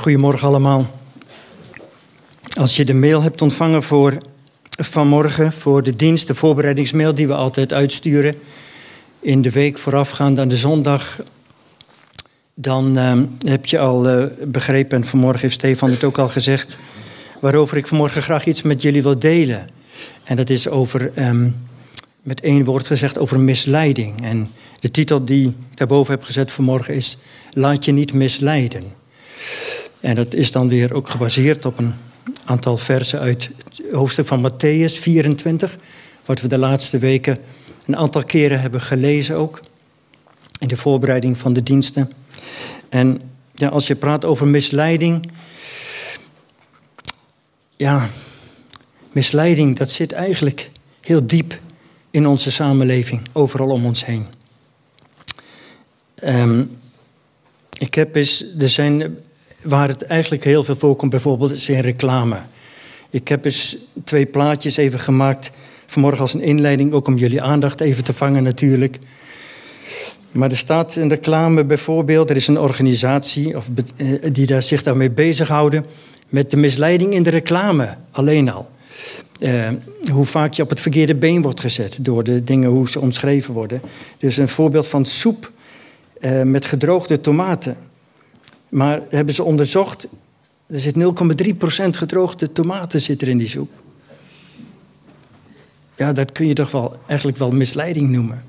Goedemorgen allemaal. Als je de mail hebt ontvangen voor vanmorgen, voor de dienst, de voorbereidingsmail die we altijd uitsturen in de week voorafgaand aan de zondag, dan uh, heb je al uh, begrepen, en vanmorgen heeft Stefan het ook al gezegd, waarover ik vanmorgen graag iets met jullie wil delen. En dat is over, um, met één woord gezegd, over misleiding. En de titel die ik daarboven heb gezet vanmorgen is Laat je niet misleiden. En dat is dan weer ook gebaseerd op een aantal versen uit het hoofdstuk van Matthäus 24, wat we de laatste weken een aantal keren hebben gelezen ook, in de voorbereiding van de diensten. En ja, als je praat over misleiding, ja, misleiding, dat zit eigenlijk heel diep in onze samenleving, overal om ons heen. Um, ik heb eens, er zijn, waar het eigenlijk heel veel voorkomt, bijvoorbeeld is in reclame. Ik heb eens twee plaatjes even gemaakt, vanmorgen als een inleiding, ook om jullie aandacht even te vangen natuurlijk. Maar er staat in reclame bijvoorbeeld, er is een organisatie of, eh, die daar, zich daarmee bezighouden met de misleiding in de reclame alleen al. Uh, hoe vaak je op het verkeerde been wordt gezet door de dingen hoe ze omschreven worden. Dus een voorbeeld van soep uh, met gedroogde tomaten. Maar hebben ze onderzocht, er zit 0,3% gedroogde tomaten zit er in die soep. Ja, dat kun je toch wel eigenlijk wel misleiding noemen.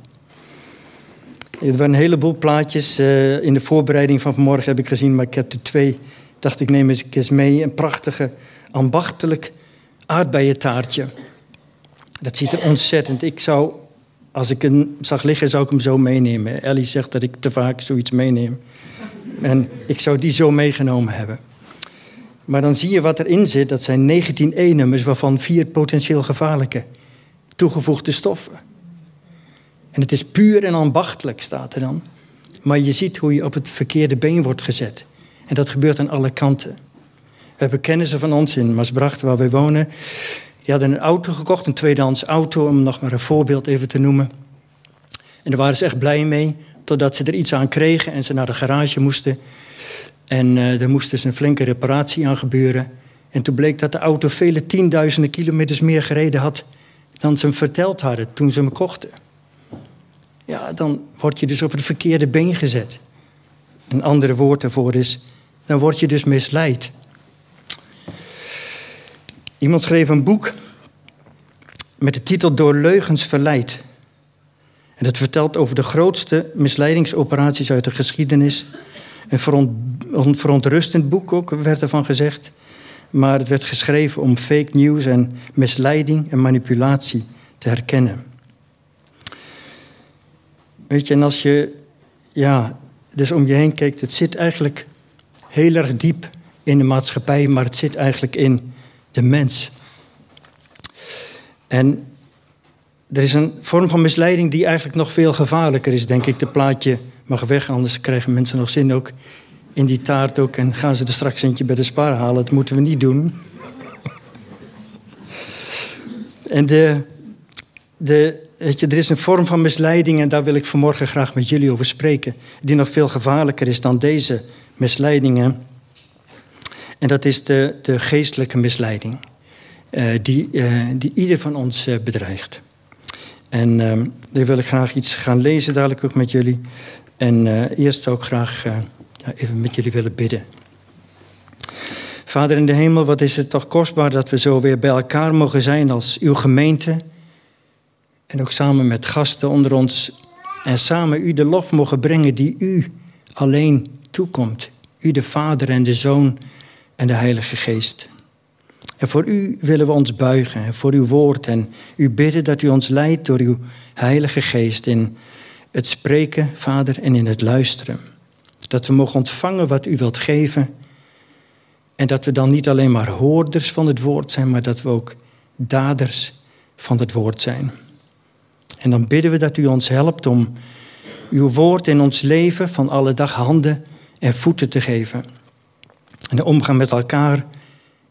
Er waren een heleboel plaatjes. Uh, in de voorbereiding van vanmorgen heb ik gezien, maar ik heb er twee. Dacht ik neem eens mee. Een prachtige, ambachtelijk aardbeientaartje. Dat ziet er ontzettend. Ik zou, als ik hem zag liggen, zou ik hem zo meenemen. Ellie zegt dat ik te vaak zoiets meeneem. En ik zou die zo meegenomen hebben. Maar dan zie je wat erin zit. Dat zijn 19 E-nummers, waarvan vier potentieel gevaarlijke toegevoegde stoffen. En het is puur en ambachtelijk, staat er dan. Maar je ziet hoe je op het verkeerde been wordt gezet. En dat gebeurt aan alle kanten. We hebben kennissen van ons in Maasbracht, waar wij wonen. Die hadden een auto gekocht, een tweedehands auto, om nog maar een voorbeeld even te noemen. En daar waren ze echt blij mee, totdat ze er iets aan kregen en ze naar de garage moesten. En uh, er moest dus een flinke reparatie aan gebeuren. En toen bleek dat de auto vele tienduizenden kilometers meer gereden had dan ze hem verteld hadden toen ze hem kochten. Ja, dan word je dus op het verkeerde been gezet. Een andere woord daarvoor is, dan word je dus misleid. Iemand schreef een boek met de titel Door leugens verleid. En dat vertelt over de grootste misleidingsoperaties uit de geschiedenis. Een verontrustend boek ook, werd ervan gezegd. Maar het werd geschreven om fake news en misleiding en manipulatie te herkennen. Weet je, en als je ja, dus om je heen kijkt, het zit eigenlijk heel erg diep in de maatschappij, maar het zit eigenlijk in de mens. En er is een vorm van misleiding die eigenlijk nog veel gevaarlijker is, denk ik. De plaatje mag weg, anders krijgen mensen nog zin ook in die taart ook. En gaan ze er straks eentje bij de spaar halen. Dat moeten we niet doen. en de, de, weet je, er is een vorm van misleiding en daar wil ik vanmorgen graag met jullie over spreken. Die nog veel gevaarlijker is dan deze misleidingen. En dat is de, de geestelijke misleiding. Uh, die, uh, die ieder van ons uh, bedreigt. En daar wil ik graag iets gaan lezen, dadelijk ook met jullie. En eerst zou ik graag even met jullie willen bidden. Vader in de hemel, wat is het toch kostbaar dat we zo weer bij elkaar mogen zijn als uw gemeente. En ook samen met gasten onder ons. En samen u de lof mogen brengen die u alleen toekomt. U de Vader en de Zoon en de Heilige Geest. En voor u willen we ons buigen, voor uw woord en u bidden dat u ons leidt door uw Heilige Geest in het spreken, Vader, en in het luisteren. Dat we mogen ontvangen wat u wilt geven. En dat we dan niet alleen maar hoorders van het woord zijn, maar dat we ook daders van het woord zijn. En dan bidden we dat u ons helpt om uw woord in ons leven van alle dag handen en voeten te geven. En de omgang met elkaar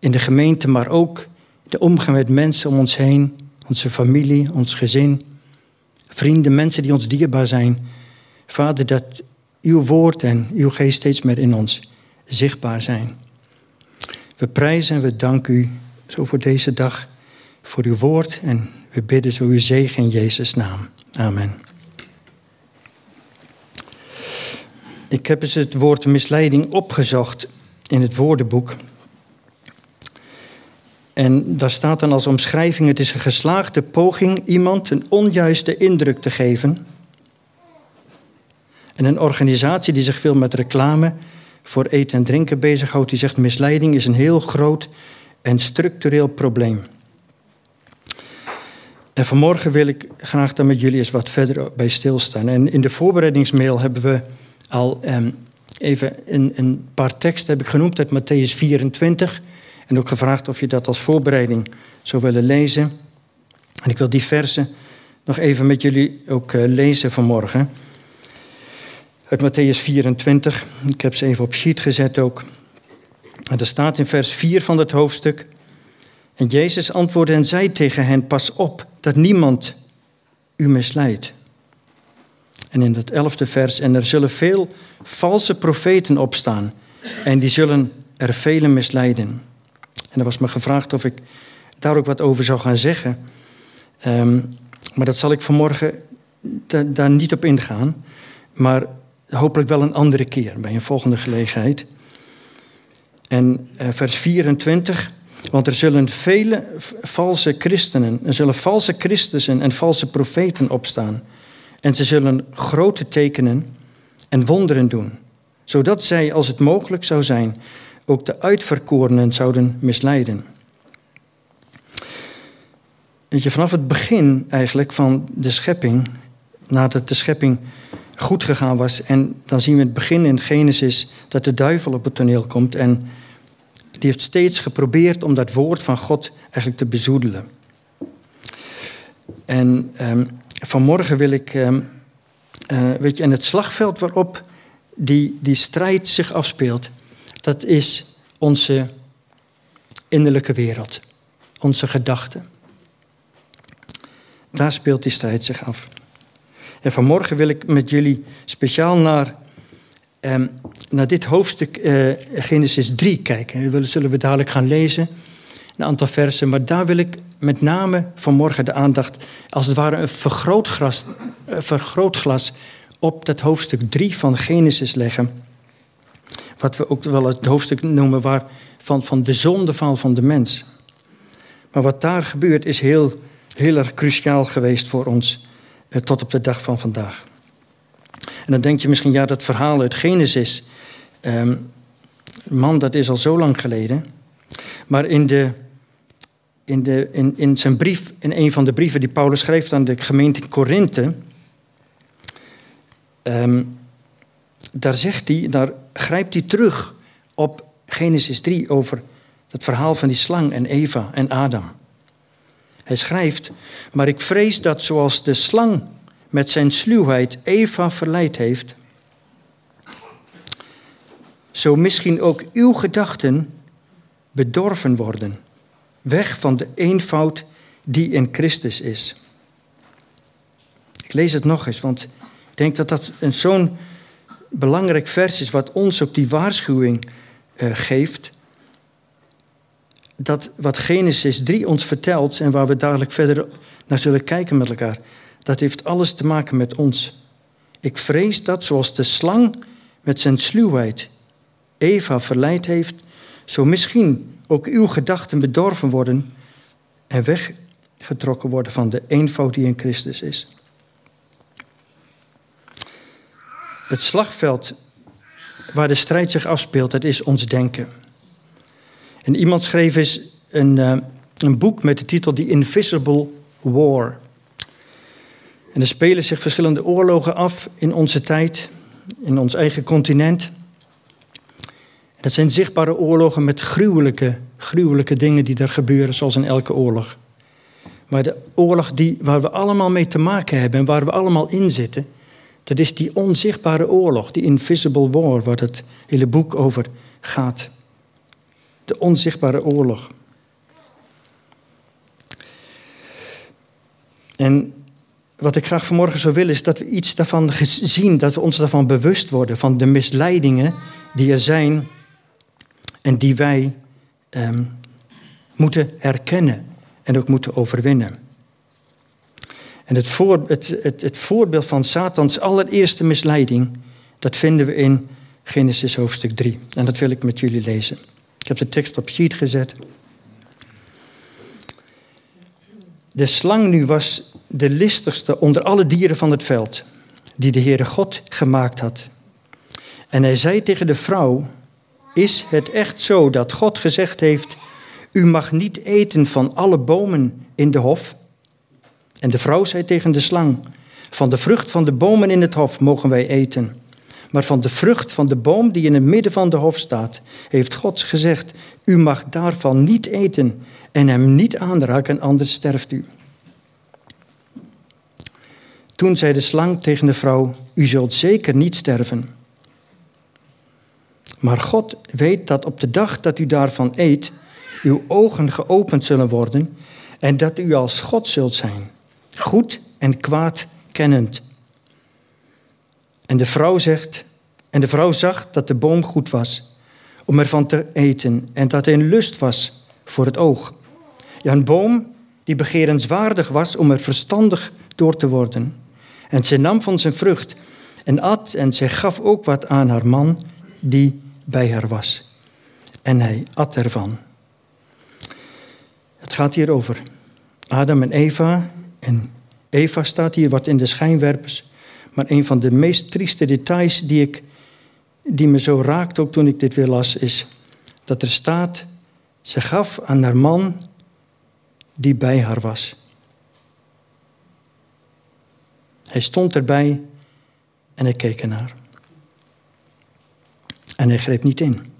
in de gemeente, maar ook de omgang met mensen om ons heen, onze familie, ons gezin, vrienden, mensen die ons dierbaar zijn. Vader, dat uw woord en uw geest steeds meer in ons zichtbaar zijn. We prijzen en we danken u zo voor deze dag, voor uw woord. En we bidden zo uw zegen in Jezus' naam. Amen. Ik heb eens het woord misleiding opgezocht in het woordenboek. En daar staat dan als omschrijving: het is een geslaagde poging iemand een onjuiste indruk te geven. En een organisatie die zich veel met reclame voor eten en drinken bezighoudt, die zegt misleiding is een heel groot en structureel probleem. En vanmorgen wil ik graag daar met jullie eens wat verder bij stilstaan. En in de voorbereidingsmail hebben we al ehm, even een, een paar teksten heb ik genoemd uit Matthäus 24. En ook gevraagd of je dat als voorbereiding zou willen lezen. En ik wil die versen nog even met jullie ook uh, lezen vanmorgen. Uit Matthäus 24. Ik heb ze even op sheet gezet ook. En er staat in vers 4 van het hoofdstuk. En Jezus antwoordde en zei tegen hen: Pas op dat niemand u misleidt. En in het elfde vers: En er zullen veel valse profeten opstaan. En die zullen er velen misleiden. En er was me gevraagd of ik daar ook wat over zou gaan zeggen. Um, maar dat zal ik vanmorgen daar niet op ingaan. Maar hopelijk wel een andere keer, bij een volgende gelegenheid. En uh, vers 24. Want er zullen vele valse christenen, er zullen valse christussen en valse profeten opstaan. En ze zullen grote tekenen en wonderen doen, zodat zij, als het mogelijk zou zijn, ook de uitverkorenen zouden misleiden. Weet je, vanaf het begin eigenlijk van de schepping, nadat de schepping goed gegaan was, en dan zien we het begin in Genesis dat de duivel op het toneel komt en die heeft steeds geprobeerd om dat woord van God eigenlijk te bezoedelen. En um, vanmorgen wil ik, um, weet je, en het slagveld waarop die, die strijd zich afspeelt, dat is onze innerlijke wereld, onze gedachten. Daar speelt die strijd zich af. En vanmorgen wil ik met jullie speciaal naar, eh, naar dit hoofdstuk eh, Genesis 3 kijken. Dat zullen we dadelijk gaan lezen, een aantal versen. Maar daar wil ik met name vanmorgen de aandacht, als het ware een vergrootglas, een vergrootglas op dat hoofdstuk 3 van Genesis leggen wat we ook wel het hoofdstuk noemen waar, van, van de zondeval van de mens. Maar wat daar gebeurt is heel, heel erg cruciaal geweest voor ons eh, tot op de dag van vandaag. En dan denk je misschien, ja, dat verhaal uit Genesis, eh, man, dat is al zo lang geleden. Maar in, de, in, de, in, in zijn brief, in een van de brieven die Paulus schreef aan de gemeente Korinthe, ehm, daar zegt hij, daar grijpt hij terug op Genesis 3 over het verhaal van die slang en Eva en Adam. Hij schrijft, maar ik vrees dat zoals de slang met zijn sluwheid Eva verleid heeft, zo misschien ook uw gedachten bedorven worden, weg van de eenvoud die in Christus is. Ik lees het nog eens, want ik denk dat dat een zo'n belangrijk vers is, wat ons ook die waarschuwing uh, geeft. Dat wat Genesis 3 ons vertelt en waar we dadelijk verder naar zullen kijken met elkaar, dat heeft alles te maken met ons. Ik vrees dat zoals de slang met zijn sluwheid Eva verleid heeft, zo misschien ook uw gedachten bedorven worden en weggetrokken worden van de eenvoud die in Christus is. Het slagveld waar de strijd zich afspeelt, dat is ons denken. En iemand schreef eens een, uh, een boek met de titel The Invisible War. En er spelen zich verschillende oorlogen af in onze tijd, in ons eigen continent. En dat zijn zichtbare oorlogen met gruwelijke, gruwelijke dingen die er gebeuren, zoals in elke oorlog. Maar de oorlog die, waar we allemaal mee te maken hebben en waar we allemaal in zitten, dat is die onzichtbare oorlog, die invisible war, waar het hele boek over gaat. De onzichtbare oorlog. En wat ik graag vanmorgen zou willen is dat we iets daarvan zien, dat we ons daarvan bewust worden, van de misleidingen die er zijn en die wij ehm, moeten herkennen en ook moeten overwinnen. En het, het, het, het voorbeeld van Satans allereerste misleiding, dat vinden we in Genesis hoofdstuk 3. En dat wil ik met jullie lezen. Ik heb de tekst op sheet gezet. De slang nu was de listigste onder alle dieren van het veld, die de Heere God gemaakt had. En hij zei tegen de vrouw, is het echt zo dat God gezegd heeft, u mag niet eten van alle bomen in de hof? En de vrouw zei tegen de slang, van de vrucht van de bomen in het hof mogen wij eten. Maar van de vrucht van de boom die in het midden van de hof staat, heeft God gezegd, u mag daarvan niet eten en hem niet aanraken, anders sterft u. Toen zei de slang tegen de vrouw, u zult zeker niet sterven. Maar God weet dat op de dag dat u daarvan eet, uw ogen geopend zullen worden en dat u als God zult zijn, goed en kwaad kennend. En de vrouw zegt, en de vrouw zag dat de boom goed was om ervan te eten en dat hij een lust was voor het oog. Ja, een boom die begerenswaardig was om er verstandig door te worden. En ze nam van zijn vrucht en at en zij gaf ook wat aan haar man die bij haar was. En hij at ervan. Het gaat hier over Adam en Eva. En Eva staat hier wat in de schijnwerpers. Maar een van de meest trieste details die, ik, die me zo raakt, ook toen ik dit weer las, is dat er staat: ze gaf aan haar man die bij haar was. Hij stond erbij en hij keek ernaar. En hij greep niet in.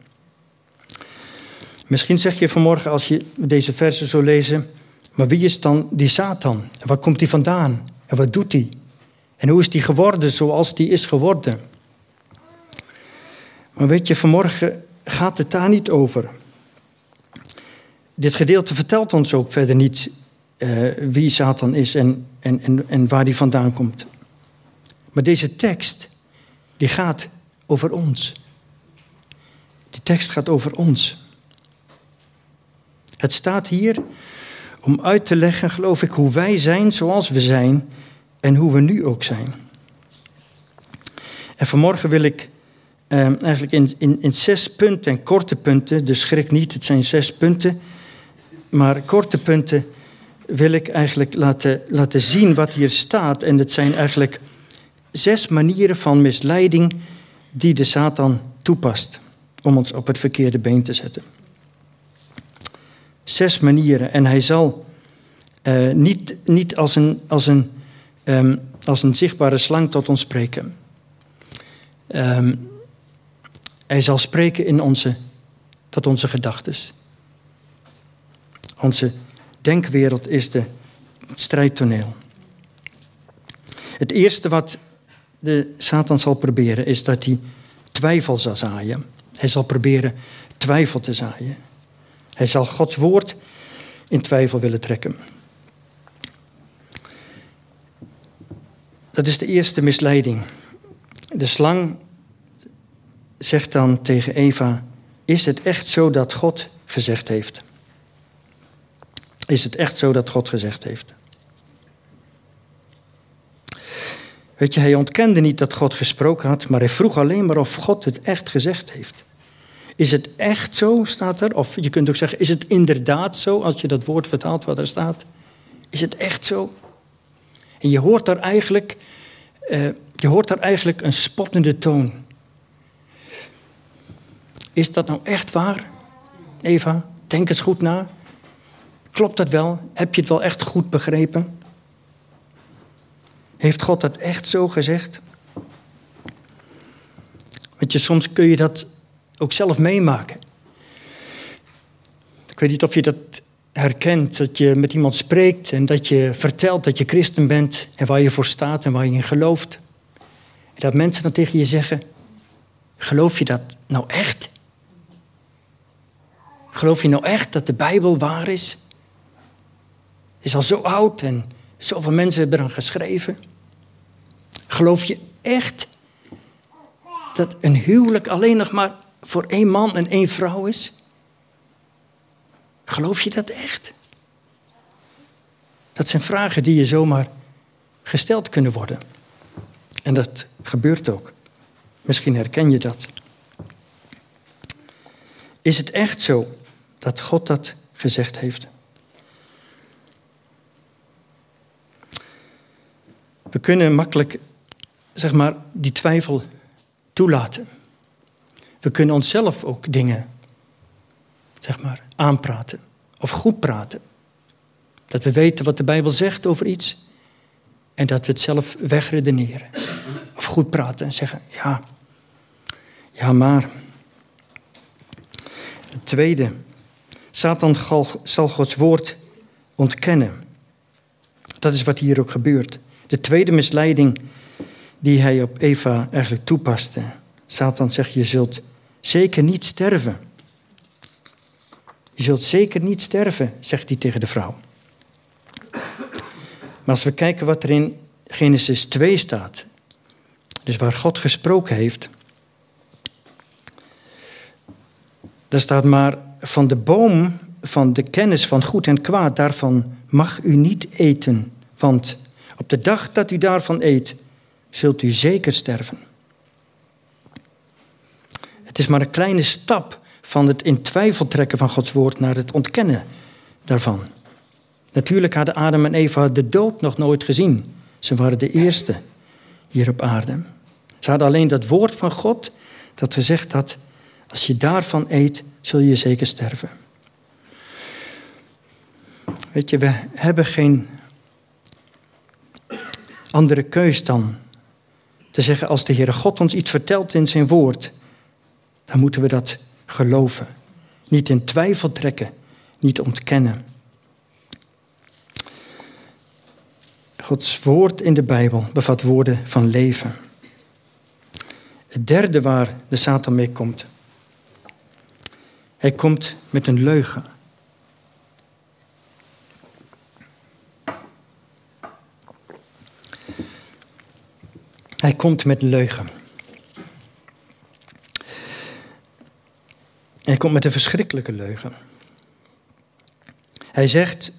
Misschien zeg je vanmorgen als je deze versen zo lezen, maar wie is dan die Satan? En waar komt hij vandaan? En wat doet hij? En hoe is die geworden zoals die is geworden? Maar weet je, vanmorgen gaat het daar niet over. Dit gedeelte vertelt ons ook verder niet uh, wie Satan is en, en, en, en waar hij vandaan komt. Maar deze tekst, die gaat over ons. Die tekst gaat over ons. Het staat hier om uit te leggen, geloof ik, hoe wij zijn zoals we zijn en hoe we nu ook zijn. En vanmorgen wil ik eh, eigenlijk in, in, in zes punten en korte punten, dus schrik niet, het zijn zes punten, maar korte punten wil ik eigenlijk laten, laten zien wat hier staat. En het zijn eigenlijk zes manieren van misleiding die de Satan toepast om ons op het verkeerde been te zetten. Zes manieren. En hij zal uh, niet, niet als, een, als, een, um, als een zichtbare slang tot ons spreken. Um, hij zal spreken in onze, tot onze gedachten. Onze denkwereld is de strijdtoneel. Het eerste wat de Satan zal proberen is dat hij twijfel zal zaaien. Hij zal proberen twijfel te zaaien. Hij zal Gods woord in twijfel willen trekken. Dat is de eerste misleiding. De slang zegt dan tegen Eva: Is het echt zo dat God gezegd heeft? Is het echt zo dat God gezegd heeft? Weet je, hij ontkende niet dat God gesproken had, maar hij vroeg alleen maar of God het echt gezegd heeft. Is het echt zo, staat er? Of je kunt ook zeggen, is het inderdaad zo, als je dat woord vertaalt wat er staat? Is het echt zo? En je hoort daar eigenlijk, uh, je hoort daar eigenlijk een spottende toon. Is dat nou echt waar, Eva? Denk eens goed na. Klopt dat wel? Heb je het wel echt goed begrepen? Heeft God dat echt zo gezegd? Want je, soms kun je dat ook zelf meemaken. Ik weet niet of je dat herkent, dat je met iemand spreekt en dat je vertelt dat je christen bent en waar je voor staat en waar je in gelooft. En dat mensen dan tegen je zeggen, geloof je dat nou echt? Geloof je nou echt dat de Bijbel waar is? is al zo oud en zoveel mensen hebben eraan geschreven. Geloof je echt dat een huwelijk alleen nog maar voor één man en één vrouw is? Geloof je dat echt? Dat zijn vragen die je zomaar gesteld kunnen worden. En dat gebeurt ook. Misschien herken je dat. Is het echt zo dat God dat gezegd heeft? We kunnen makkelijk, zeg maar, die twijfel toelaten. We kunnen onszelf ook dingen, zeg maar, aanpraten of goed praten. Dat we weten wat de Bijbel zegt over iets en dat we het zelf wegredeneren. Of goed praten en zeggen, ja, ja maar. Het tweede, Satan zal Gods woord ontkennen. Dat is wat hier ook gebeurt. De tweede misleiding die hij op Eva eigenlijk toepaste. Satan zegt, je zult zeker niet sterven. Je zult zeker niet sterven, zegt hij tegen de vrouw. Maar als we kijken wat er in Genesis 2 staat, dus waar God gesproken heeft, daar staat maar van de boom van de kennis van goed en kwaad, daarvan mag u niet eten, want op de dag dat u daarvan eet, zult u zeker sterven. Het is maar een kleine stap van het in twijfel trekken van Gods woord naar het ontkennen daarvan. Natuurlijk hadden Adam en Eva de dood nog nooit gezien. Ze waren de eerste hier op aarde. Ze hadden alleen dat woord van God dat gezegd had: als je daarvan eet, zul je zeker sterven. Weet je, we hebben geen andere keus dan te zeggen: als de Heere God ons iets vertelt in zijn woord, dan moeten we dat geloven. Niet in twijfel trekken, niet ontkennen. Gods woord in de Bijbel bevat woorden van leven. Het derde waar de Satan mee komt. Hij komt met een leugen. Hij komt met leugen. Hij komt met een verschrikkelijke leugen. Hij zegt,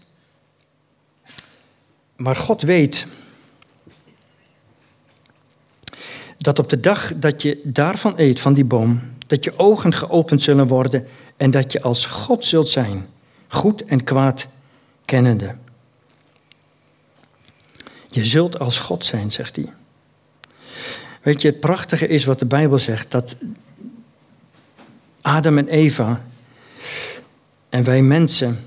maar God weet dat op de dag dat je daarvan eet, van die boom, dat je ogen geopend zullen worden en dat je als God zult zijn, goed en kwaad kennende. Je zult als God zijn, zegt hij. Weet je, het prachtige is wat de Bijbel zegt, dat Adam en Eva en wij mensen,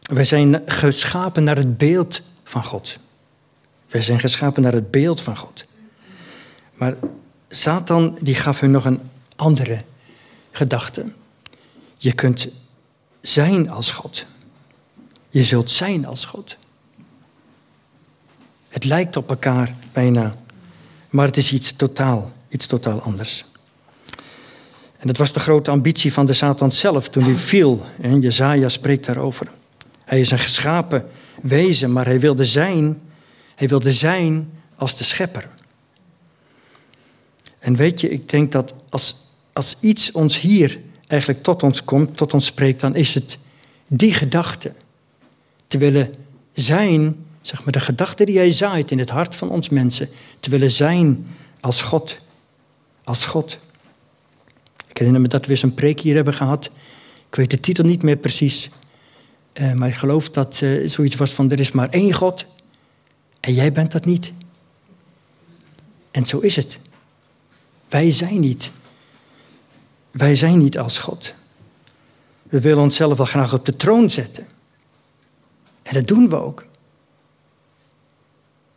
wij zijn geschapen naar het beeld van God. Wij zijn geschapen naar het beeld van God. Maar Satan die gaf hun nog een andere gedachte. Je kunt zijn als God. Je zult zijn als God. Het lijkt op elkaar bijna, maar het is iets totaal, iets totaal anders. En dat was de grote ambitie van de Satan zelf toen hij viel. En Jezaja spreekt daarover. Hij is een geschapen wezen, maar hij wilde zijn, hij wilde zijn als de schepper. En weet je, ik denk dat als, als iets ons hier eigenlijk tot ons komt, tot ons spreekt, dan is het die gedachte. Te willen zijn, zeg maar, de gedachte die hij zaait in het hart van ons mensen, te willen zijn als God. Als God. Herinner me dat we eens een preek hier hebben gehad. Ik weet de titel niet meer precies. Uh, maar ik geloof dat uh, zoiets was van er is maar één God en jij bent dat niet. En zo is het. Wij zijn niet. Wij zijn niet als God. We willen onszelf wel graag op de troon zetten. En dat doen we ook.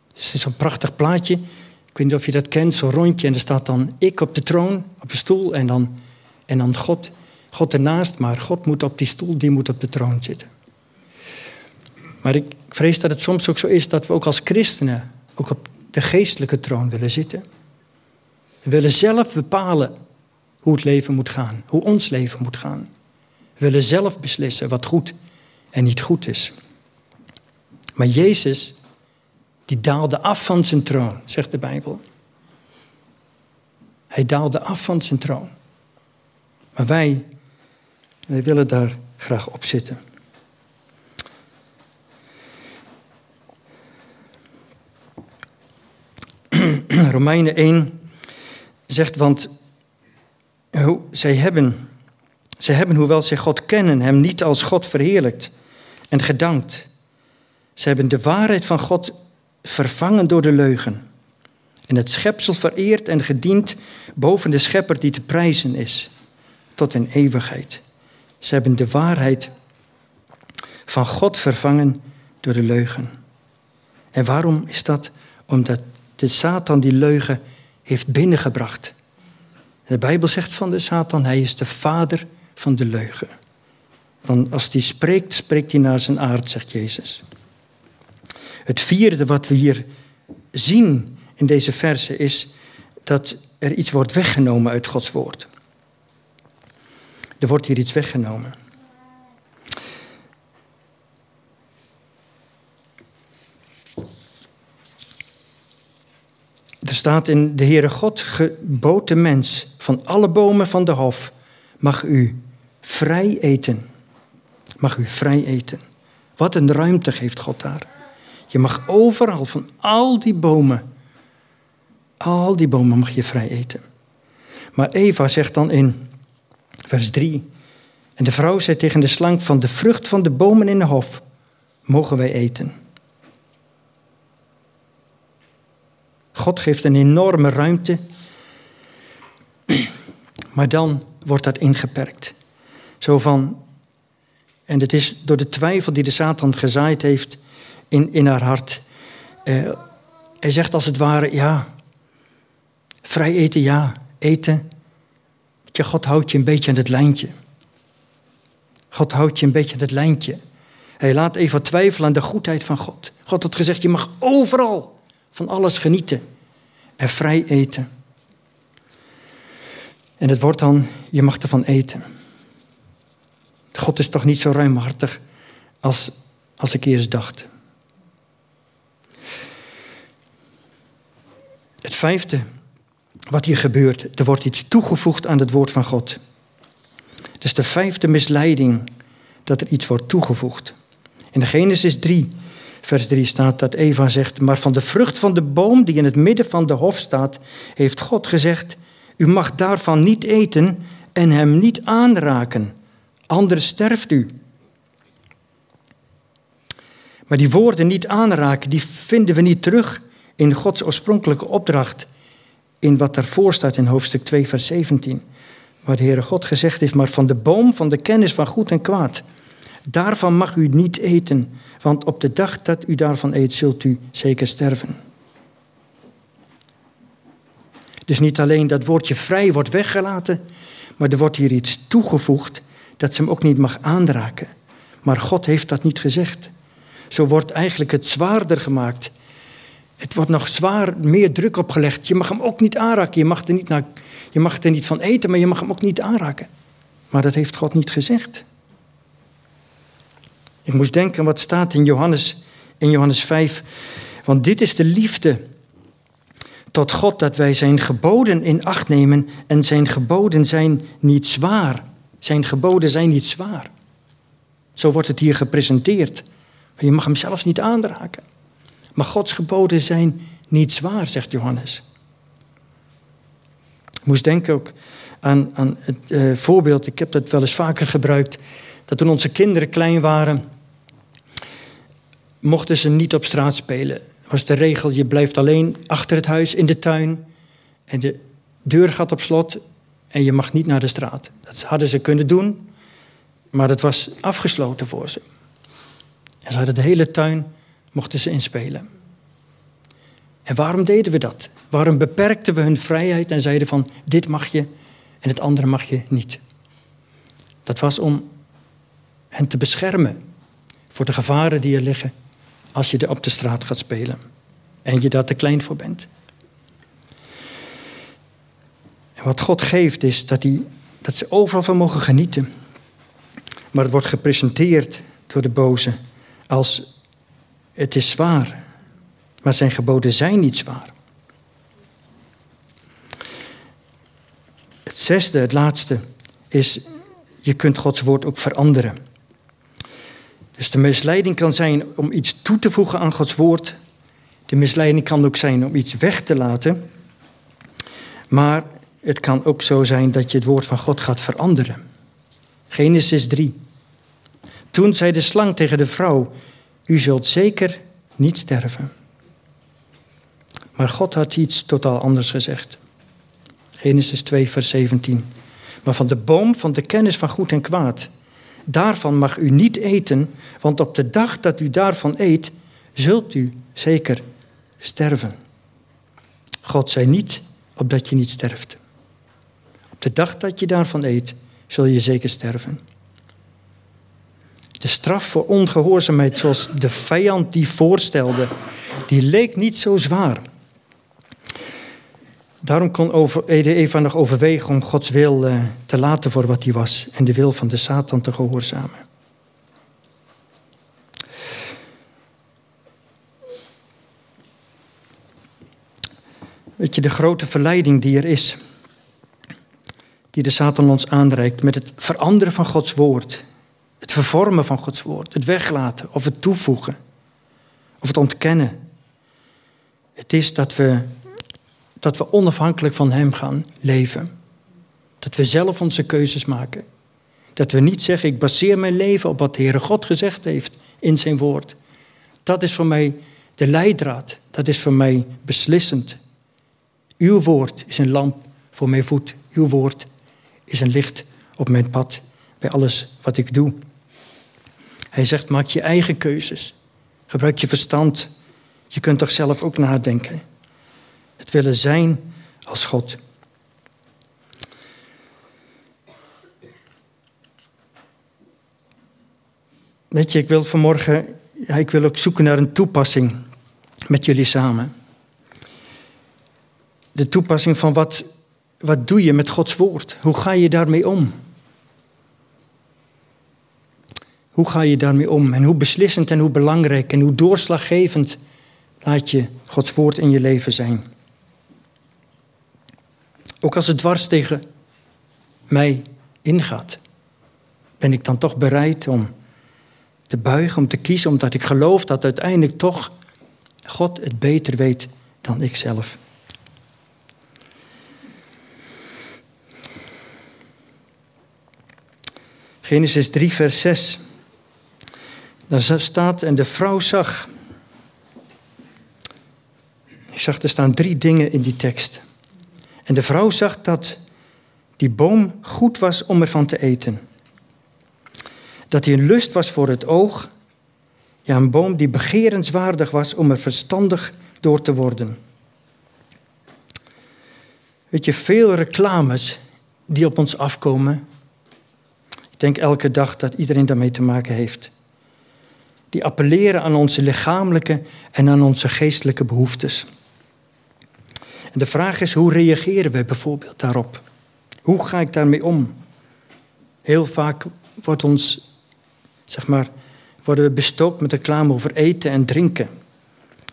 Het is zo'n prachtig plaatje. Ik weet niet of je dat kent, zo'n rondje. En er staat dan ik op de troon, op een stoel. En dan, en dan God, God ernaast. Maar God moet op die stoel, die moet op de troon zitten. Maar ik vrees dat het soms ook zo is dat we ook als christenen ook op de geestelijke troon willen zitten. We willen zelf bepalen hoe het leven moet gaan, hoe ons leven moet gaan. We willen zelf beslissen wat goed en niet goed is. Maar Jezus, die daalde af van zijn troon, zegt de Bijbel. Hij daalde af van zijn troon. Maar wij, wij willen daar graag op zitten. Romeinen 1 zegt, want zij hebben, zij hebben, hoewel zij God kennen, hem niet als God verheerlijkt en gedankt. Ze hebben de waarheid van God vervangen door de leugen. En het schepsel vereerd en gediend boven de schepper die te prijzen is tot in eeuwigheid. Ze hebben de waarheid van God vervangen door de leugen. En waarom is dat? Omdat de Satan die leugen heeft binnengebracht. De Bijbel zegt van de Satan, hij is de vader van de leugen. Dan als hij spreekt, spreekt hij naar zijn aard, zegt Jezus. Het vierde wat we hier zien in deze verse is dat er iets wordt weggenomen uit Gods woord. Er wordt hier iets weggenomen. Er staat in de Heere God gebood de mens van alle bomen van de hof mag u vrij eten. Mag u vrij eten. Wat een ruimte geeft God daar. Je mag overal van al die bomen, al die bomen mag je vrij eten. Maar Eva zegt dan in vers 3, en de vrouw zei tegen de slang van de vrucht van de bomen in de hof, mogen wij eten. God geeft een enorme ruimte, maar dan wordt dat ingeperkt. Zo van, en het is door de twijfel die de Satan gezaaid heeft in, in haar hart. Uh, hij zegt als het ware, ja, vrij eten, ja, eten. God houdt je een beetje aan het lijntje. God houdt je een beetje aan het lijntje. Hij laat even twijfelen aan de goedheid van God. God had gezegd, je mag overal van alles genieten en vrij eten. En het wordt dan, je mag ervan eten. God is toch niet zo ruimhartig als, als ik eerst dacht. Het vijfde, wat hier gebeurt, er wordt iets toegevoegd aan het woord van God. Dus de vijfde misleiding, dat er iets wordt toegevoegd. In Genesis 3, vers 3 staat dat Eva zegt, maar van de vrucht van de boom die in het midden van de hof staat, heeft God gezegd, u mag daarvan niet eten en hem niet aanraken, anders sterft u. Maar die woorden niet aanraken, die vinden we niet terug in Gods oorspronkelijke opdracht, in wat daarvoor staat in hoofdstuk 2, vers 17. Waar de Heere God gezegd heeft, maar van de boom van de kennis van goed en kwaad, daarvan mag u niet eten, want op de dag dat u daarvan eet, zult u zeker sterven. Dus niet alleen dat woordje vrij wordt weggelaten, maar er wordt hier iets toegevoegd dat ze hem ook niet mag aanraken. Maar God heeft dat niet gezegd. Zo wordt eigenlijk het zwaarder gemaakt het wordt nog zwaar, meer druk opgelegd. Je mag hem ook niet aanraken. Je mag, er niet naar, je mag er niet van eten, maar je mag hem ook niet aanraken. Maar dat heeft God niet gezegd. Ik moest denken wat staat in Johannes, in Johannes 5. Want dit is de liefde tot God dat wij zijn geboden in acht nemen. En zijn geboden zijn niet zwaar. Zijn geboden zijn niet zwaar. Zo wordt het hier gepresenteerd. Je mag hem zelfs niet aanraken. Maar Gods geboden zijn niet zwaar, zegt Johannes. Ik moest denken ook aan, aan het uh, voorbeeld, ik heb dat wel eens vaker gebruikt, dat toen onze kinderen klein waren, mochten ze niet op straat spelen. Was de regel, je blijft alleen achter het huis in de tuin en de deur gaat op slot en je mag niet naar de straat. Dat hadden ze kunnen doen, maar dat was afgesloten voor ze. En ze hadden de hele tuin mochten ze inspelen. En waarom deden we dat? Waarom beperkten we hun vrijheid en zeiden van dit mag je en het andere mag je niet? Dat was om hen te beschermen voor de gevaren die er liggen als je er op de straat gaat spelen en je daar te klein voor bent. En wat God geeft is dat, die, dat ze overal van mogen genieten. Maar het wordt gepresenteerd door de boze als het is zwaar, maar zijn geboden zijn niet zwaar. Het zesde, het laatste, is je kunt Gods woord ook veranderen. Dus de misleiding kan zijn om iets toe te voegen aan Gods woord. De misleiding kan ook zijn om iets weg te laten. Maar het kan ook zo zijn dat je het woord van God gaat veranderen. Genesis 3. Toen zei de slang tegen de vrouw: U zult zeker niet sterven. Maar God had iets totaal anders gezegd. Genesis 2, vers 17. Maar van de boom van de kennis van goed en kwaad, daarvan mag u niet eten, want op de dag dat u daarvan eet, zult u zeker sterven. God zei niet opdat je niet sterft. Op de dag dat je daarvan eet, zul je zeker sterven. De straf voor ongehoorzaamheid, zoals de vijand die voorstelde, die leek niet zo zwaar. Daarom kon Eva nog overwegen om Gods wil eh, te laten voor wat hij was en de wil van de Satan te gehoorzamen. Weet je, de grote verleiding die er is, die de Satan ons aanreikt met het veranderen van Gods woord, vervormen van Gods woord, het weglaten of het toevoegen of het ontkennen. Het is dat we, dat we onafhankelijk van Hem gaan leven. Dat we zelf onze keuzes maken. Dat we niet zeggen, ik baseer mijn leven op wat de Heere God gezegd heeft in zijn woord. Dat is voor mij de leidraad. Dat is voor mij beslissend. Uw woord is een lamp voor mijn voet. Uw woord is een licht op mijn pad bij alles wat ik doe. Hij zegt, maak je eigen keuzes. Gebruik je verstand. Je kunt toch zelf ook nadenken. Het willen zijn als God. Weet je, ik wil vanmorgen, ik wil ook zoeken naar een toepassing met jullie samen. De toepassing van wat, wat doe je met Gods woord? Hoe ga je daarmee om? Hoe ga je daarmee om? En hoe beslissend en hoe belangrijk en hoe doorslaggevend laat je Gods woord in je leven zijn? Ook als het dwars tegen mij ingaat, ben ik dan toch bereid om te buigen, om te kiezen, omdat ik geloof dat uiteindelijk toch God het beter weet dan ik zelf. Genesis 3, vers 6. Daar staat, en de vrouw zag. Ik zag, er staan drie dingen in die tekst. En de vrouw zag dat die boom goed was om ervan te eten. Dat hij een lust was voor het oog. Ja, een boom die begerenswaardig was om er verstandig door te worden. Weet je, veel reclames die op ons afkomen. Ik denk elke dag dat iedereen daarmee te maken heeft die appelleren aan onze lichamelijke en aan onze geestelijke behoeftes. En de vraag is, hoe reageren we bijvoorbeeld daarop? Hoe ga ik daarmee om? Heel vaak wordt ons, zeg maar, worden we bestookt met reclame over eten en drinken.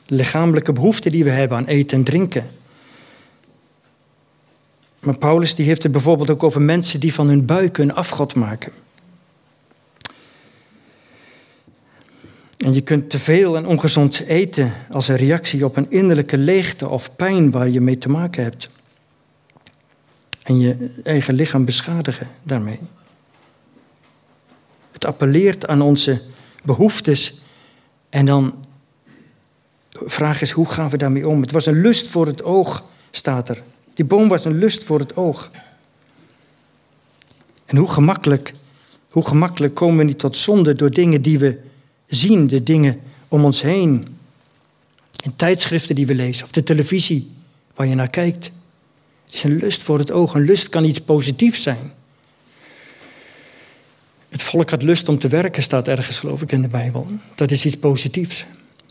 Lichamelijke behoeften die we hebben aan eten en drinken. Maar Paulus die heeft het bijvoorbeeld ook over mensen die van hun buik een afgod maken. En je kunt te veel en ongezond eten als een reactie op een innerlijke leegte of pijn waar je mee te maken hebt. En je eigen lichaam beschadigen daarmee. Het appelleert aan onze behoeftes en dan vraag is hoe gaan we daarmee om? Het was een lust voor het oog, staat er. Die boom was een lust voor het oog. En hoe gemakkelijk, hoe gemakkelijk komen we niet tot zonde door dingen die we zien, de dingen om ons heen. In tijdschriften die we lezen of de televisie waar je naar kijkt. Het is een lust voor het oog. Een lust kan iets positiefs zijn. Het volk had lust om te werken, staat ergens geloof ik in de Bijbel. Dat is iets positiefs.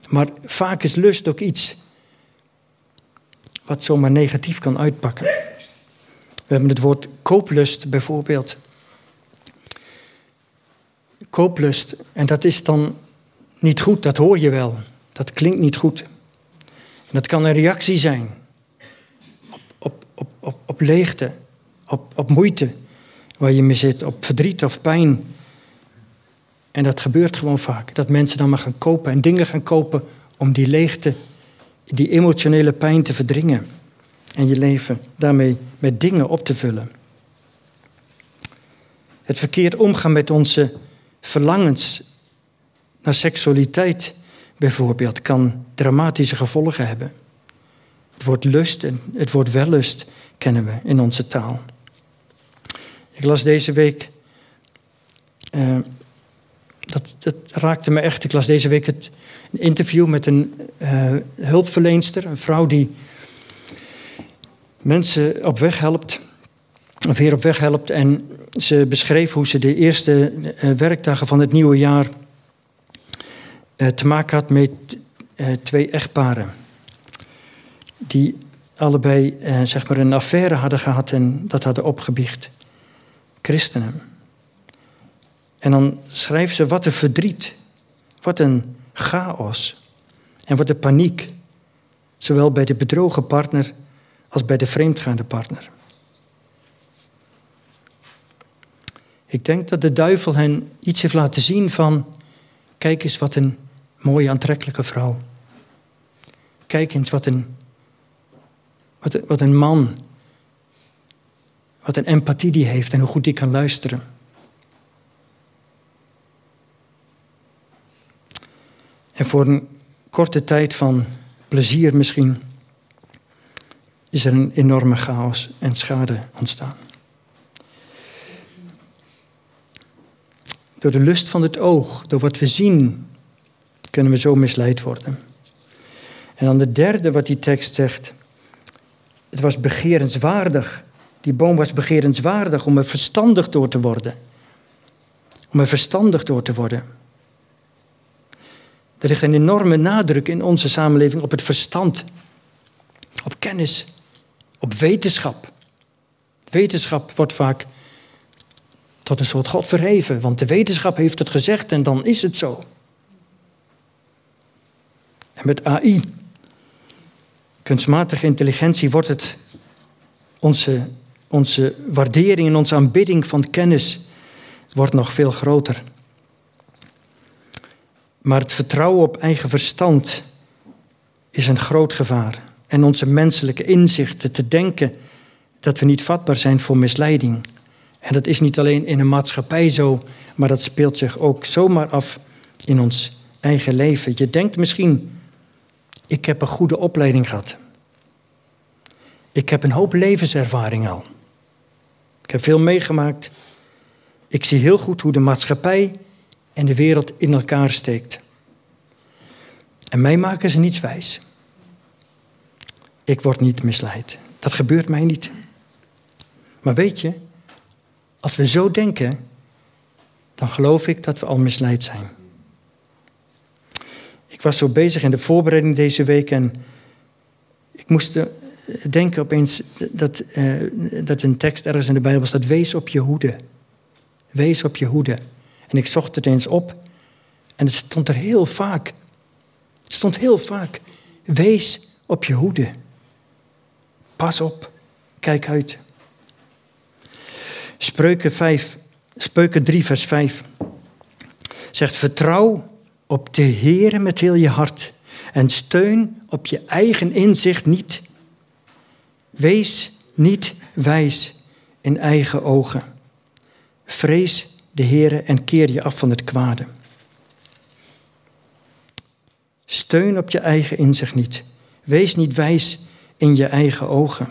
Maar vaak is lust ook iets wat zomaar negatief kan uitpakken. We hebben het woord kooplust bijvoorbeeld. Kooplust, en dat is dan niet goed, dat hoor je wel. Dat klinkt niet goed. En dat kan een reactie zijn op, op, op, op, leegte, op, op moeite waar je mee zit, op verdriet of pijn. En dat gebeurt gewoon vaak. Dat mensen dan maar gaan kopen en dingen gaan kopen om die leegte, die emotionele pijn te verdringen. En je leven daarmee met dingen op te vullen. Het verkeerd omgaan met onze verlangens naar seksualiteit bijvoorbeeld kan dramatische gevolgen hebben. Het woord lust en het woord wellust kennen we in onze taal. Ik las deze week, uh, dat, dat, raakte me echt. Ik las deze week het, een interview met een uh, hulpverleenster, een vrouw die mensen op weg helpt, of weer op weg helpt. En ze beschreef hoe ze de eerste uh, werkdagen van het nieuwe jaar te maken had met twee echtparen die allebei eh, zeg maar een affaire hadden gehad en dat hadden opgebiecht. Christenen. En dan schrijven ze wat een verdriet, wat een chaos en wat een paniek. Zowel bij de bedrogen partner als bij de vreemdgaande partner. Ik denk dat de duivel hen iets heeft laten zien van, kijk eens wat een mooie aantrekkelijke vrouw. Kijk eens wat een wat, wat een man, wat een empathie die heeft en hoe goed die kan luisteren. En voor een korte tijd van plezier misschien is er een enorme chaos en schade ontstaan. Door de lust van het oog, door wat we zien, kunnen we zo misleid worden. En dan de derde wat die tekst zegt. Het was begerenswaardig. Die boom was begerenswaardig om er verstandig door te worden. Om er verstandig door te worden. Er ligt een enorme nadruk in onze samenleving op het verstand, op kennis, op wetenschap. Wetenschap wordt vaak tot een soort God verheven, want de wetenschap heeft het gezegd en dan is het zo. En met AI kunstmatige intelligentie wordt het onze, onze waardering en onze aanbidding van kennis wordt nog veel groter. Maar het vertrouwen op eigen verstand is een groot gevaar. En onze menselijke inzichten te denken dat we niet vatbaar zijn voor misleiding. En dat is niet alleen in een maatschappij zo, maar dat speelt zich ook zomaar af in ons eigen leven. Je denkt misschien ik heb een goede opleiding gehad. Ik heb een hoop levenservaring al. Ik heb veel meegemaakt. Ik zie heel goed hoe de maatschappij en de wereld in elkaar steekt. En mij maken ze niets wijs. Ik word niet misleid. Dat gebeurt mij niet. Maar weet je, als we zo denken, dan geloof ik dat we al misleid zijn. Ik was zo bezig in de voorbereiding deze week en ik moest denken opeens dat, uh, dat een tekst ergens in de Bijbel staat: wees op je hoede. Wees op je hoede. En ik zocht het eens op en het stond er heel vaak. Het stond heel vaak: wees op je hoede. Pas op, kijk uit. Spreuken, 5, Spreuken 3, vers 5 zegt: Vertrouw op de Heer met heel je hart en steun op je eigen inzicht niet. Wees niet wijs in eigen ogen. Vrees de Heer en keer je af van het kwade. Steun op je eigen inzicht niet. Wees niet wijs in je eigen ogen.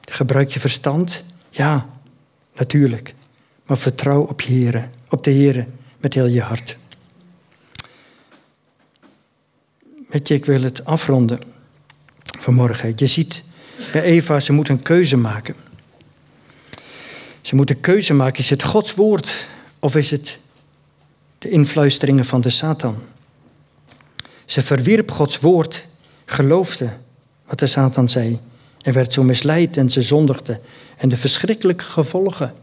Gebruik je verstand? Ja, natuurlijk. Maar vertrouw op, Heer, op de Heer met heel je hart. Ik wil het afronden vanmorgen. Je ziet bij Eva, ze moet een keuze maken. Ze moet een keuze maken. Is het Gods woord of is het de influisteringen van de Satan? Ze verwierp Gods woord, geloofde wat de Satan zei en werd zo misleid en ze zondigde. En de verschrikkelijke gevolgen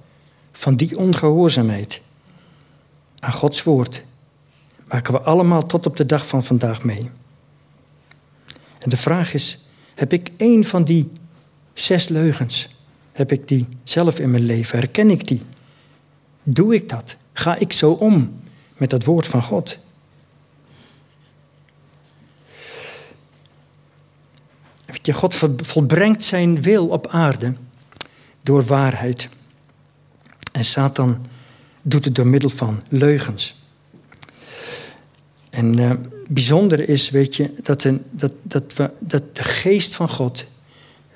van die ongehoorzaamheid aan Gods woord maken we allemaal tot op de dag van vandaag mee. En de vraag is, heb ik één van die zes leugens, heb ik die zelf in mijn leven? Herken ik die? Doe ik dat? Ga ik zo om met dat woord van God? God volbrengt zijn wil op aarde door waarheid. En Satan doet het door middel van leugens. En uh, bijzonder is, weet je, dat, een, dat, dat, we, dat de geest van God,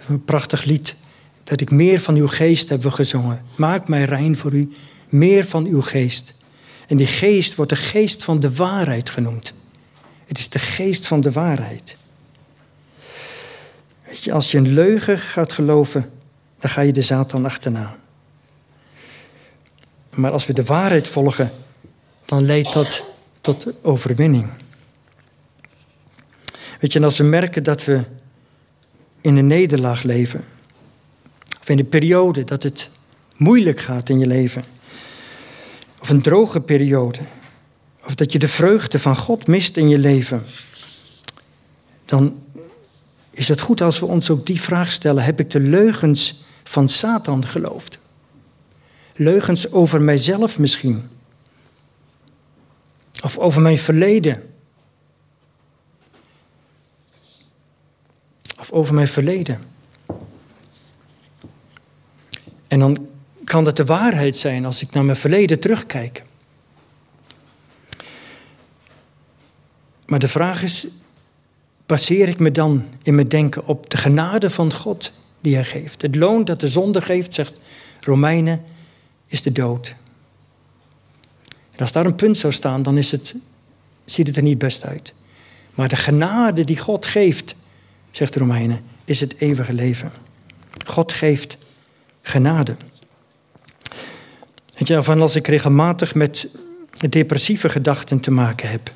een prachtig lied, dat ik meer van uw geest heb gezongen. Maak mij rein voor u, meer van uw geest. En die geest wordt de geest van de waarheid genoemd. Het is de geest van de waarheid. Weet je, als je een leugen gaat geloven, dan ga je de Satan achterna. Maar als we de waarheid volgen, dan leidt dat tot overwinning. Weet je, en als we merken dat we in een nederlaag leven, of in een periode dat het moeilijk gaat in je leven, of een droge periode, of dat je de vreugde van God mist in je leven, dan is het goed als we ons ook die vraag stellen: heb ik de leugens van Satan geloofd? Leugens over mijzelf misschien. Of over mijn verleden. Over mijn verleden. En dan kan dat de waarheid zijn als ik naar mijn verleden terugkijk. Maar de vraag is, baseer ik me dan in mijn denken op de genade van God die hij geeft? Het loon dat de zonde geeft, zegt Romeinen, is de dood. En als daar een punt zou staan, dan is het, ziet het er niet best uit. Maar de genade die God geeft, zegt de Romeinen, is het eeuwige leven. God geeft genade. Weet je, van als ik regelmatig met depressieve gedachten te maken heb.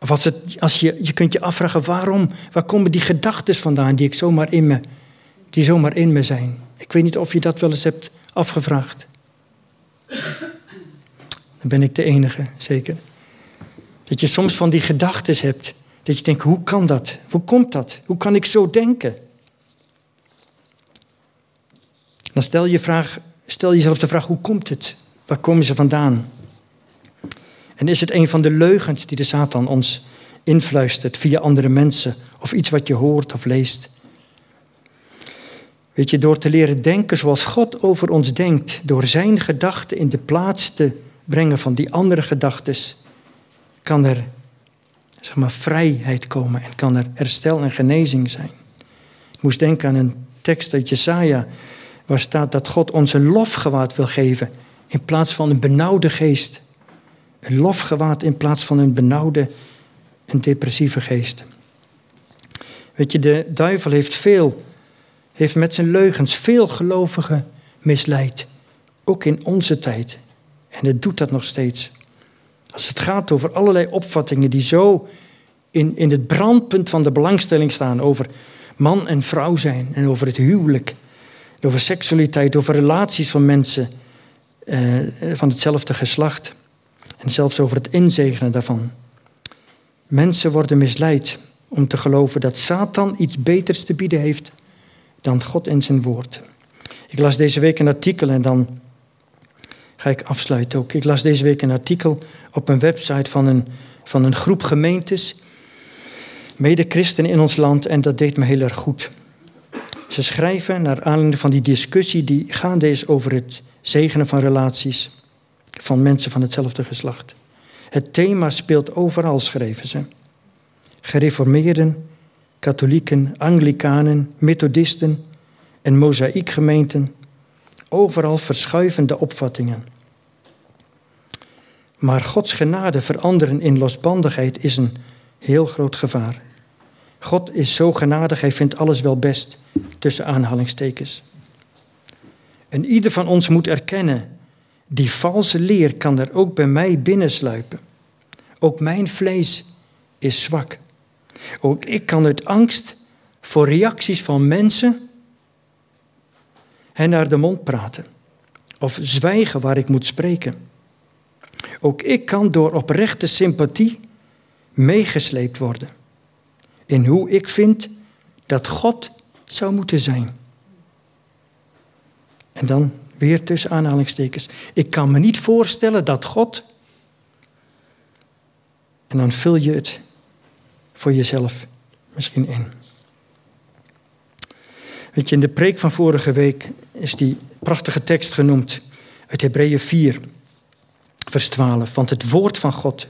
Of als, het, als je, je kunt je afvragen waarom, waar komen die gedachten vandaan die ik zomaar in me, die zomaar in me zijn. Ik weet niet of je dat wel eens hebt afgevraagd. Dan ben ik de enige, zeker. Dat je soms van die gedachten hebt. Dat je denkt, hoe kan dat? Hoe komt dat? Hoe kan ik zo denken? Dan stel, je vraag, stel jezelf de vraag, hoe komt het? Waar komen ze vandaan? En is het een van de leugens die de Satan ons influistert via andere mensen of iets wat je hoort of leest? Weet je, door te leren denken zoals God over ons denkt, door zijn gedachten in de plaats te brengen van die andere gedachten, kan er zeg maar, vrijheid komen en kan er herstel en genezing zijn. Ik moest denken aan een tekst uit Jesaja, waar staat dat God ons een lofgewaad wil geven in plaats van een benauwde geest. Een lofgewaad in plaats van een benauwde en depressieve geest. Weet je, de duivel heeft veel heeft met zijn leugens veel gelovigen misleid. Ook in onze tijd. En het doet dat nog steeds. Als het gaat over allerlei opvattingen die zo in, in het brandpunt van de belangstelling staan over man en vrouw zijn en over het huwelijk, over seksualiteit, over relaties van mensen eh, van hetzelfde geslacht en zelfs over het inzegenen daarvan. Mensen worden misleid om te geloven dat Satan iets beters te bieden heeft dan God in zijn woord. Ik las deze week een artikel en dan ga ik afsluiten ook. Ik las deze week een artikel op een website van een, van een groep gemeentes, mede-christenen in ons land, en dat deed me heel erg goed. Ze schrijven naar aanleiding van die discussie die gaande is over het zegenen van relaties van mensen van hetzelfde geslacht. Het thema speelt overal, schreven ze. Gereformeerden, katholieken, anglikanen, methodisten en mozaïekgemeenten. Overal verschuivende opvattingen. Maar Gods genade veranderen in losbandigheid is een heel groot gevaar. God is zo genadig, hij vindt alles wel best, tussen aanhalingstekens. En ieder van ons moet erkennen, die valse leer kan er ook bij mij binnensluipen. Ook mijn vlees is zwak. Ook ik kan uit angst voor reacties van mensen hen naar de mond praten of zwijgen waar ik moet spreken. Ook ik kan door oprechte sympathie meegesleept worden in hoe ik vind dat God zou moeten zijn. En dan weer tussen aanhalingstekens. Ik kan me niet voorstellen dat God. En dan vul je het voor jezelf misschien in. Weet je, in de preek van vorige week is die prachtige tekst genoemd uit Hebreeën 4, vers 12. Want het woord van God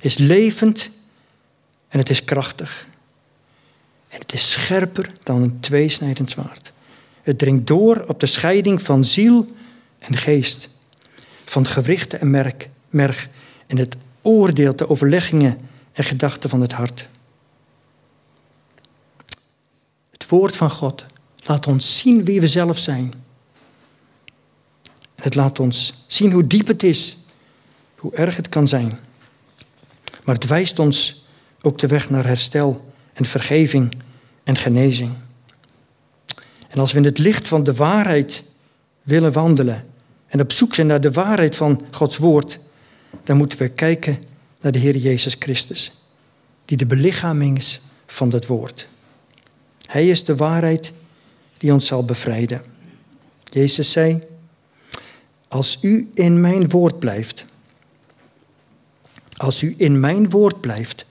is levend en het is krachtig. En het is scherper dan een tweesnijdend zwaard. Het dringt door op de scheiding van ziel en geest, van het gewricht en merk, merg en het oordeelt de overleggingen en gedachten van het hart. Het woord van God laat ons zien wie we zelf zijn. Het laat ons zien hoe diep het is, hoe erg het kan zijn. Maar het wijst ons ook de weg naar herstel en vergeving en genezing. En als we in het licht van de waarheid willen wandelen en op zoek zijn naar de waarheid van Gods woord, dan moeten we kijken naar de Heer Jezus Christus, die de belichaming is van dat woord. Hij is de waarheid die ons zal bevrijden. Jezus zei, als u in mijn woord blijft, als u in mijn woord blijft,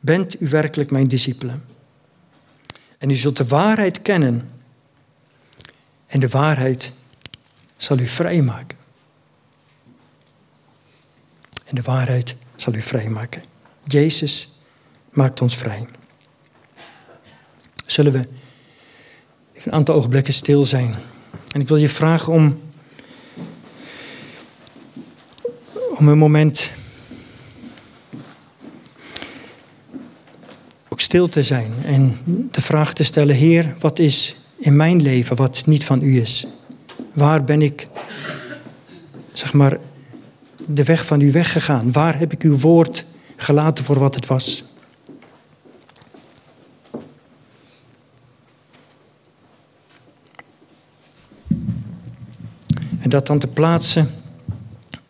bent u werkelijk mijn discipelen. En u zult de waarheid kennen. En de waarheid zal u vrijmaken. En de waarheid zal u vrijmaken. Jezus maakt ons vrij. Zullen we even een aantal ogenblikken stil zijn? En ik wil je vragen om, om een moment ook stil te zijn en de vraag te stellen: Heer, wat is in mijn leven wat niet van u is? Waar ben ik, zeg maar, de weg van u weggegaan? Waar heb ik uw woord gelaten voor wat het was? En dat dan te plaatsen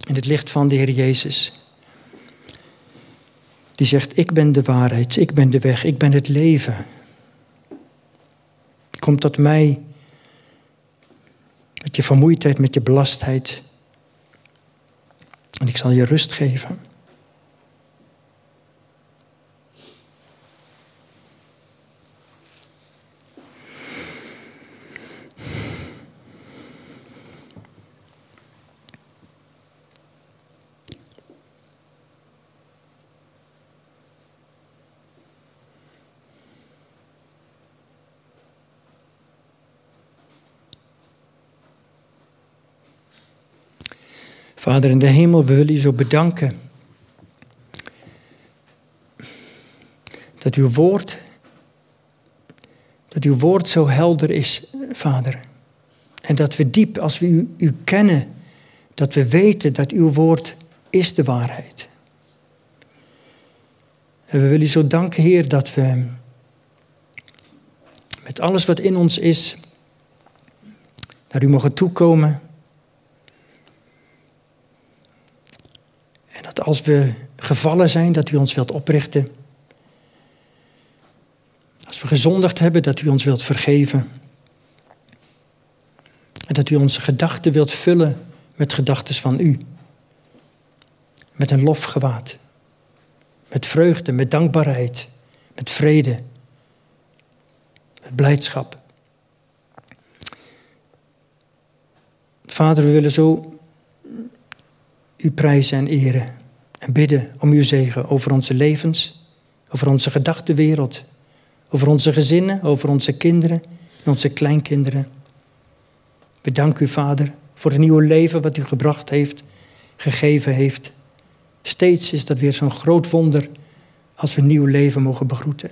in het licht van de Heer Jezus. Die zegt, ik ben de waarheid, ik ben de weg, ik ben het leven. Kom tot mij met je vermoeidheid, met je belastheid. En ik zal je rust geven. Vader in de hemel, we willen u zo bedanken. Dat uw woord, dat uw woord zo helder is, Vader. En dat we diep, als we u, u kennen, dat we weten dat uw woord is de waarheid. En we willen u zo danken, Heer, dat we met alles wat in ons is, naar u mogen toekomen dat als we gevallen zijn, dat u ons wilt oprichten. Als we gezondigd hebben, dat u ons wilt vergeven. En dat u onze gedachten wilt vullen met gedachten van u. Met een lofgewaad. Met vreugde, met dankbaarheid, met vrede, met blijdschap. Vader, we willen zo u prijzen en eren. En bidden om uw zegen over onze levens, over onze gedachtenwereld, over onze gezinnen, over onze kinderen en onze kleinkinderen. Bedank u, Vader, voor het nieuwe leven wat u gebracht heeft, gegeven heeft. Steeds is dat weer zo'n groot wonder als we nieuw leven mogen begroeten.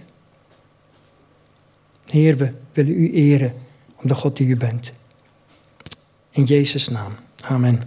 Heer, we willen u eren om de God die u bent. In Jezus' naam. Amen.